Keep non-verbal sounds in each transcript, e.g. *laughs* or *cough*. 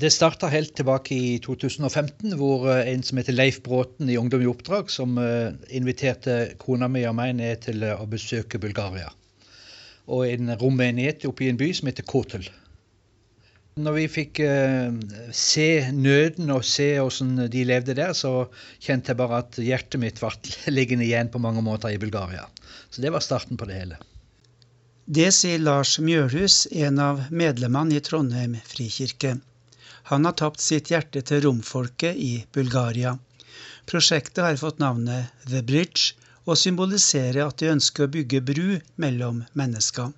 Det starta helt tilbake i 2015, hvor eh, en som heter Leif Bråten i Ungdom i oppdrag, som eh, inviterte kona mi og meg ned til eh, å besøke Bulgaria. Og en rommenighet oppe i en by som heter Kotel. Når vi fikk se nøden og se hvordan de levde der, så kjente jeg bare at hjertet mitt ble *laughs* liggende igjen på mange måter i Bulgaria. Så det var starten på det hele. Det sier Lars Mjølhus, en av medlemmene i Trondheim frikirke. Han har tapt sitt hjerte til romfolket i Bulgaria. Prosjektet har fått navnet The Bridge og symboliserer at de ønsker å bygge bru mellom mennesker.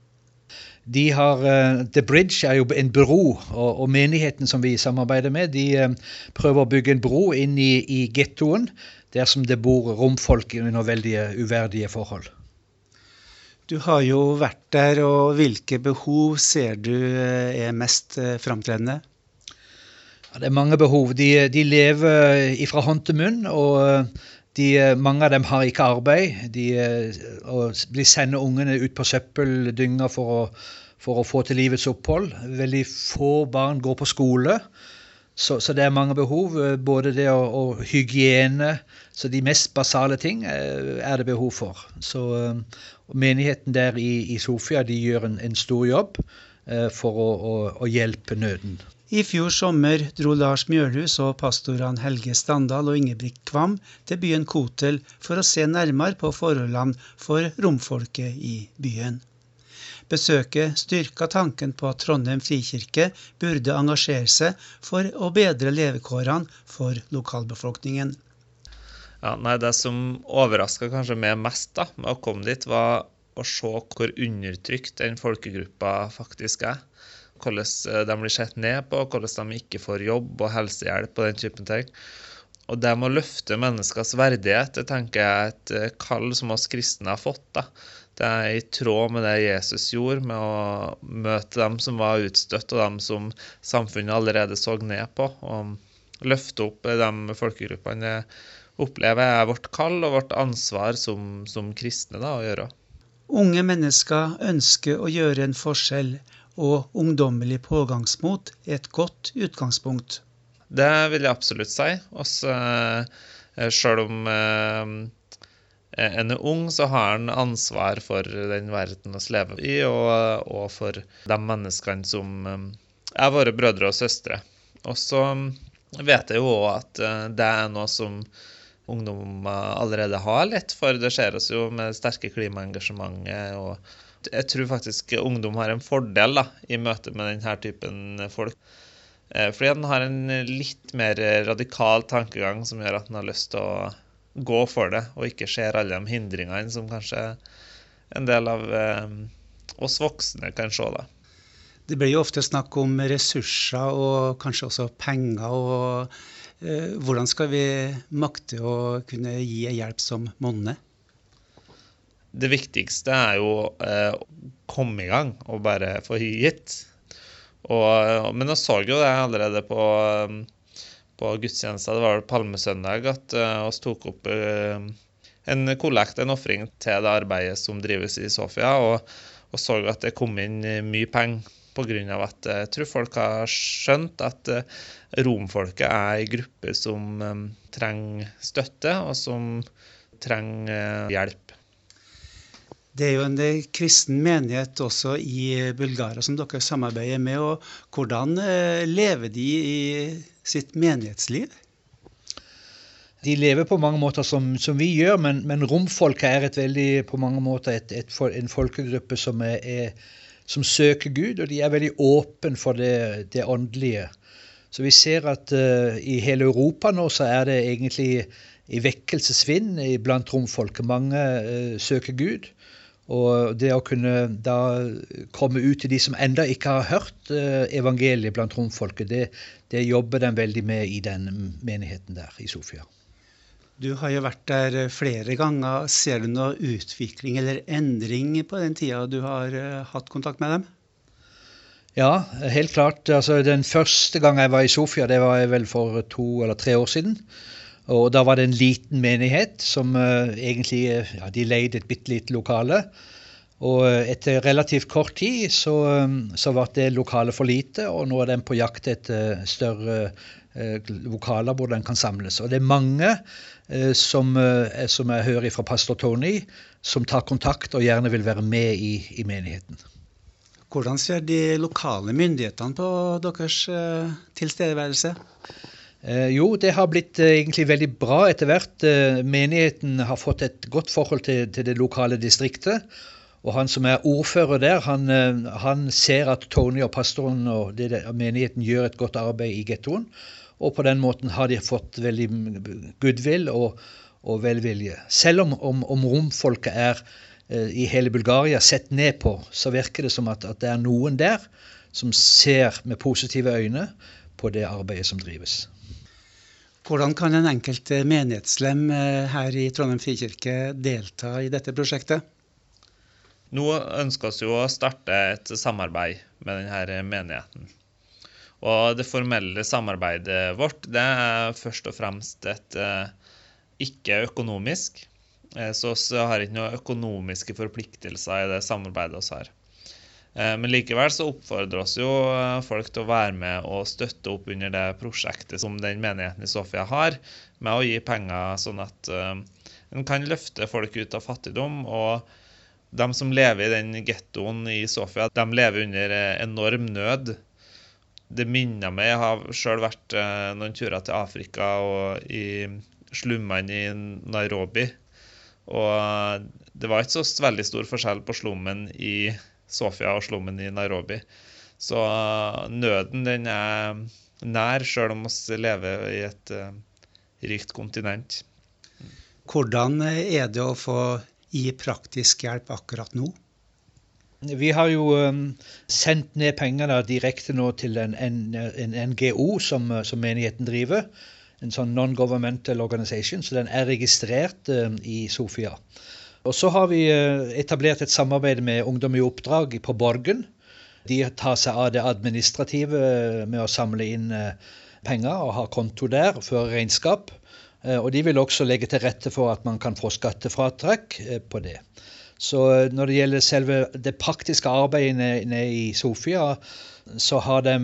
De har, uh, The Bridge er jo en bro, og, og, menigheten som vi samarbeider med, de uh, prøver å bygge en bro inn i, i gettoen, der som det bor romfolk under veldig uverdige forhold. Du har jo vært der, og hvilke behov ser du eh, er mest framtredende? Det er mange behov. De, de lever fra hånd til munn. og de, mange av dem har ikke arbeid. De de sender ungene ut på søppeldynga for for å få til livets opphold. Veldig få barn går på skole. Så, så, det er mange behov. Både det og, og, hygiene. Så de mest basale ting eh, er det behov for. Så Menigheten der i, i Sofia de gjør en, en stor jobb eh, for å, å, å hjelpe nøden. I fjor sommer dro Lars Mjølhus og pastorene Helge Standal og Ingebrigt Kvam til byen Kotel for å se nærmere på forholdene for romfolket i byen. Besøket styrka tanken på at Trondheim frikirke burde engasjere seg for å bedre levekårene for lokalbefolkningen. Ja, nei, Det som overraska kanskje meg mest da, med å komme dit, var å se hvor undertrykt den folkegruppa faktisk er hvordan eh, de blir sett ned på, hvordan de ikke får jobb og helsehjelp og den typen ting. Og det med å løfte menneskers verdighet, det tenker jeg er et eh, kall som oss kristne har fått. da. Det er i tråd med det Jesus gjorde, med å møte dem som var utstøtt, og dem som samfunnet allerede så ned på. Og løfte opp de folkegruppene opplever er vårt kall og vårt ansvar som, som kristne da, å gjøre. Unge mennesker ønsker å gjøre en forskjell, og ungdommelig pågangsmot er et godt utgangspunkt. Det vil jeg absolutt si. Også, eh, selv om eh, en er ung, så har en ansvar for den verden vi lever i, og, og, for de menneskene som eh, er våre brødre og søstre. Og så vet jeg jo òg at det er noe som ungdommer allerede har lett for. Det skjer oss jo med sterke klimaengasjementet og jeg tror faktisk ungdom har en fordel da, i møte med denne typen folk. Eh, fordi den har en litt mer radikal tankegang som gjør at den har lyst til å gå for det, og ikke ser alle de hindringene som kanskje en del av eh, oss voksne kan se. da. Det blir jo ofte snakk om ressurser og kanskje også penger. og eh, Hvordan skal vi makte å kunne gi hjelp som monner? Det viktigste er jo eh, å komme i gang og bare få gitt. Og, men jeg så jo det allerede på, eh, på gudstjenesta, det var vel palmesøndag, at vi uh, tok opp en kollekt, en ofring, til det arbeidet som drives i Sofia, og, og så at det kom inn mye penger. Pga. at jeg tror folk har skjønt at romfolket er en gruppe som trenger støtte, og som trenger hjelp. Det er jo en kristen menighet også i Bulgaria som dere samarbeider med. og Hvordan eh, lever de i sitt menighetsliv? De lever på mange måter som, som vi gjør, men, men romfolket er et veldig, på mange måter et, et, en folkegruppe som, er, er, som, søker Gud, og de er veldig åpne for det, det åndelige. Så vi ser at uh, i hele Europa nå så er det egentlig i vekkelsesvind blant romfolket. Mange uh, søker Gud. Og det å kunne da komme ut til de som enda ikke har hørt eh, evangeliet blant romfolket, det, det jobber de veldig med i den menigheten der i Sofia. Du har jo vært der eh, flere ganger. Ser du noe utvikling eller endring på den tida du har eh, hatt kontakt med dem? Ja, helt klart. Altså, den første gang jeg var i Sofia, det var jeg vel for to eller tre år siden. Og da var det en liten menighet som uh, egentlig ja, de leide et bitte lite lokale. Og etter relativt kort tid så, så ble det lokale for lite, og nå er den på jakt etter større lokaler hvor den kan samles. Og det er mange som, som jeg hører fra pastor Tony, som tar kontakt og gjerne vil være med i, i menigheten. Hvordan ser de lokale myndighetene på deres eh, tilstedeværelse? Eh, jo, det har blitt eh, egentlig veldig bra etter hvert. Eh, menigheten har fått et godt forhold til, til, det lokale distriktet. Og han som er ordfører der, han, han ser at Tony og pastoren og det, menigheten gjør et godt arbeid i gettoen. Og på den måten har de fått veldig goodwill og, og velvilje. Selv om, om, om romfolket er Eh, i hele Bulgaria sett ned på, så virker det som at, at, det er noen der som ser med positive øyne på det arbeidet som drives. Hvordan kan en enkelt menighetslem eh, her i Trondheim frikirke delta i dette prosjektet? Nå ønsker vi å starte et samarbeid med denne menigheten. Og det formelle samarbeidet vårt det er først og fremst et eh, ikke økonomisk, Eh, så vi har ikke noen økonomiske forpliktelser i det samarbeidet vi har. Eh, men likevel så oppfordrer oss jo eh, folk til å være med og støtte opp under det prosjektet som den menigheten i Sofia har, med å gi penger sånn at en kan løfte folk ut av fattigdom. og de som lever i den gettoen i Sofia, de lever under enorm nød. Det minner meg Jeg har sjøl vært noen turer til Afrika og i slummene i Nairobi. Og det var ikke så veldig stor forskjell på slummen i Sofia og slummen i Nairobi. Så nøden den er nær, sjøl om vi lever i et uh, rikt kontinent. Hvordan er det å få gi praktisk hjelp akkurat nå? Vi har jo um, sendt ned penger da, direkte nå til en, en, en NGO som, som menigheten driver en sånn non-governmental organization, så den er registrert um, i Sofia. Og så har vi uh, etablert et samarbeid med Ungdom i oppdrag på Borgen. De tar seg av det administrative eh, med å samle inn uh, penger og ha konto der, føre regnskap. Og de vil også legge til rette for at man kan få skattefratrekk på det. Så når det gjelder selve det praktiske arbeidet nede i Sofia, så har de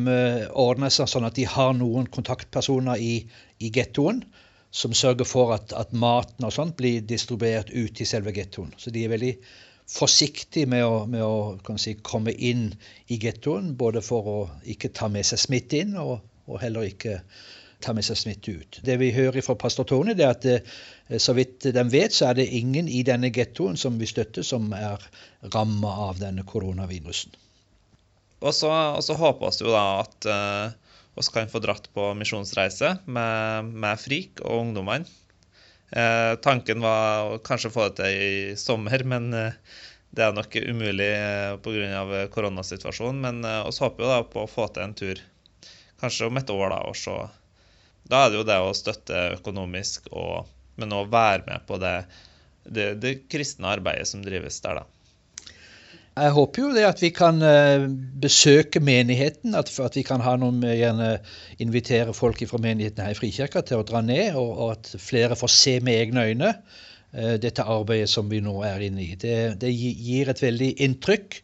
ordna seg sånn at de har noen kontaktpersoner i i gettoen som sørger for at, at, maten og sånt blir distribuert ut i selve gettoen. Så de er veldig forsiktige med å, med å si, komme inn i gettoen, både for å ikke ta med seg smitte inn, og, og, heller ikke ta med seg smitte ut. Det vi hører fra pastor Tone, det er at det, eh, så vidt de vet, så er det ingen i denne gettoen som vi støtter, som er ramma av denne koronavirusen. Og så, og så håper vi jo da at uh vi kan få dratt på misjonsreise med, med FRIK og ungdommene. Eh, tanken var å kanskje få det til i sommer, men eh, det er nok umulig eh, pga. koronasituasjonen. Men eh, vi håper jo da på å få til en tur kanskje om et år. Da, og så. da er det jo det å støtte økonomisk, og, men òg være med på det, det, det kristne arbeidet som drives der. da. Jeg håper jo det at vi kan eh, besøke menigheten, at, at vi kan ha noen med, gjerne invitere folk fra menigheten her i Frikirka til å dra ned, og, og at flere får se med egne øyne uh, dette arbeidet som vi nå er inne i. Det, det, gir et veldig inntrykk,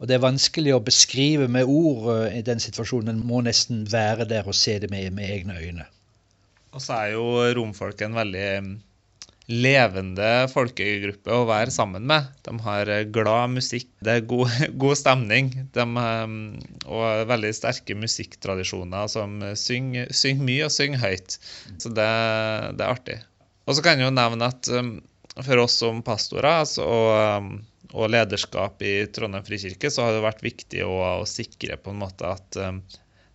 og det er vanskelig å beskrive med ord i den situasjonen. En må nesten være der og se det med, med egne øyne. Og så er jo romfolket en veldig levende folkegruppe å være sammen med. De har eh, glad musikk, det er god, *laughs* god stemning de, ehm, og veldig sterke musikktradisjoner som synger, synger mye og synger høyt. Så det, det er artig. Og så kan jeg jo nevne at ehm, for oss som pastorer altså, og, ehm, og, lederskap i Trondheim frikirke, så har det vært viktig å, å sikre på en måte at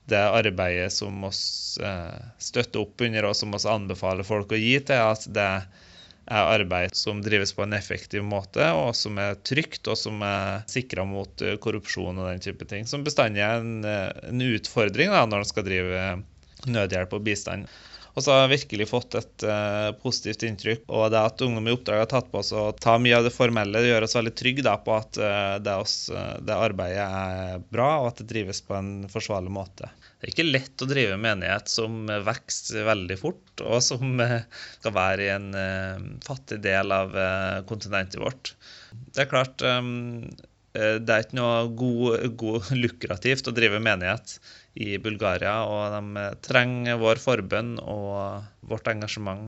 det arbeidet som vi eh, støtter opp under, og som vi anbefaler folk å gi til, at det arbeid som drives på en effektiv måte, og som er trygt, og som er sikra mot eh, korrupsjon og den type ting. Som bestandig er en, eh, en utfordring da, når en skal drive nødhjelp og bistand. Og så har jeg virkelig fått et uh, positivt inntrykk. Og det at Ungdom i oppdrag har tatt på oss å ta mye av det formelle, det gjør oss veldig trygge da, på at uh, det, oss, uh, det, arbeidet er bra, og at det drives på en forsvarlig måte. Det er ikke lett å drive menighet som vokser veldig fort, og som skal være i en fattig del av kontinentet vårt. Det er klart det er ikke noe god, god, lukrativt å drive menighet i Bulgaria, og de trenger vår forbønn og vårt engasjement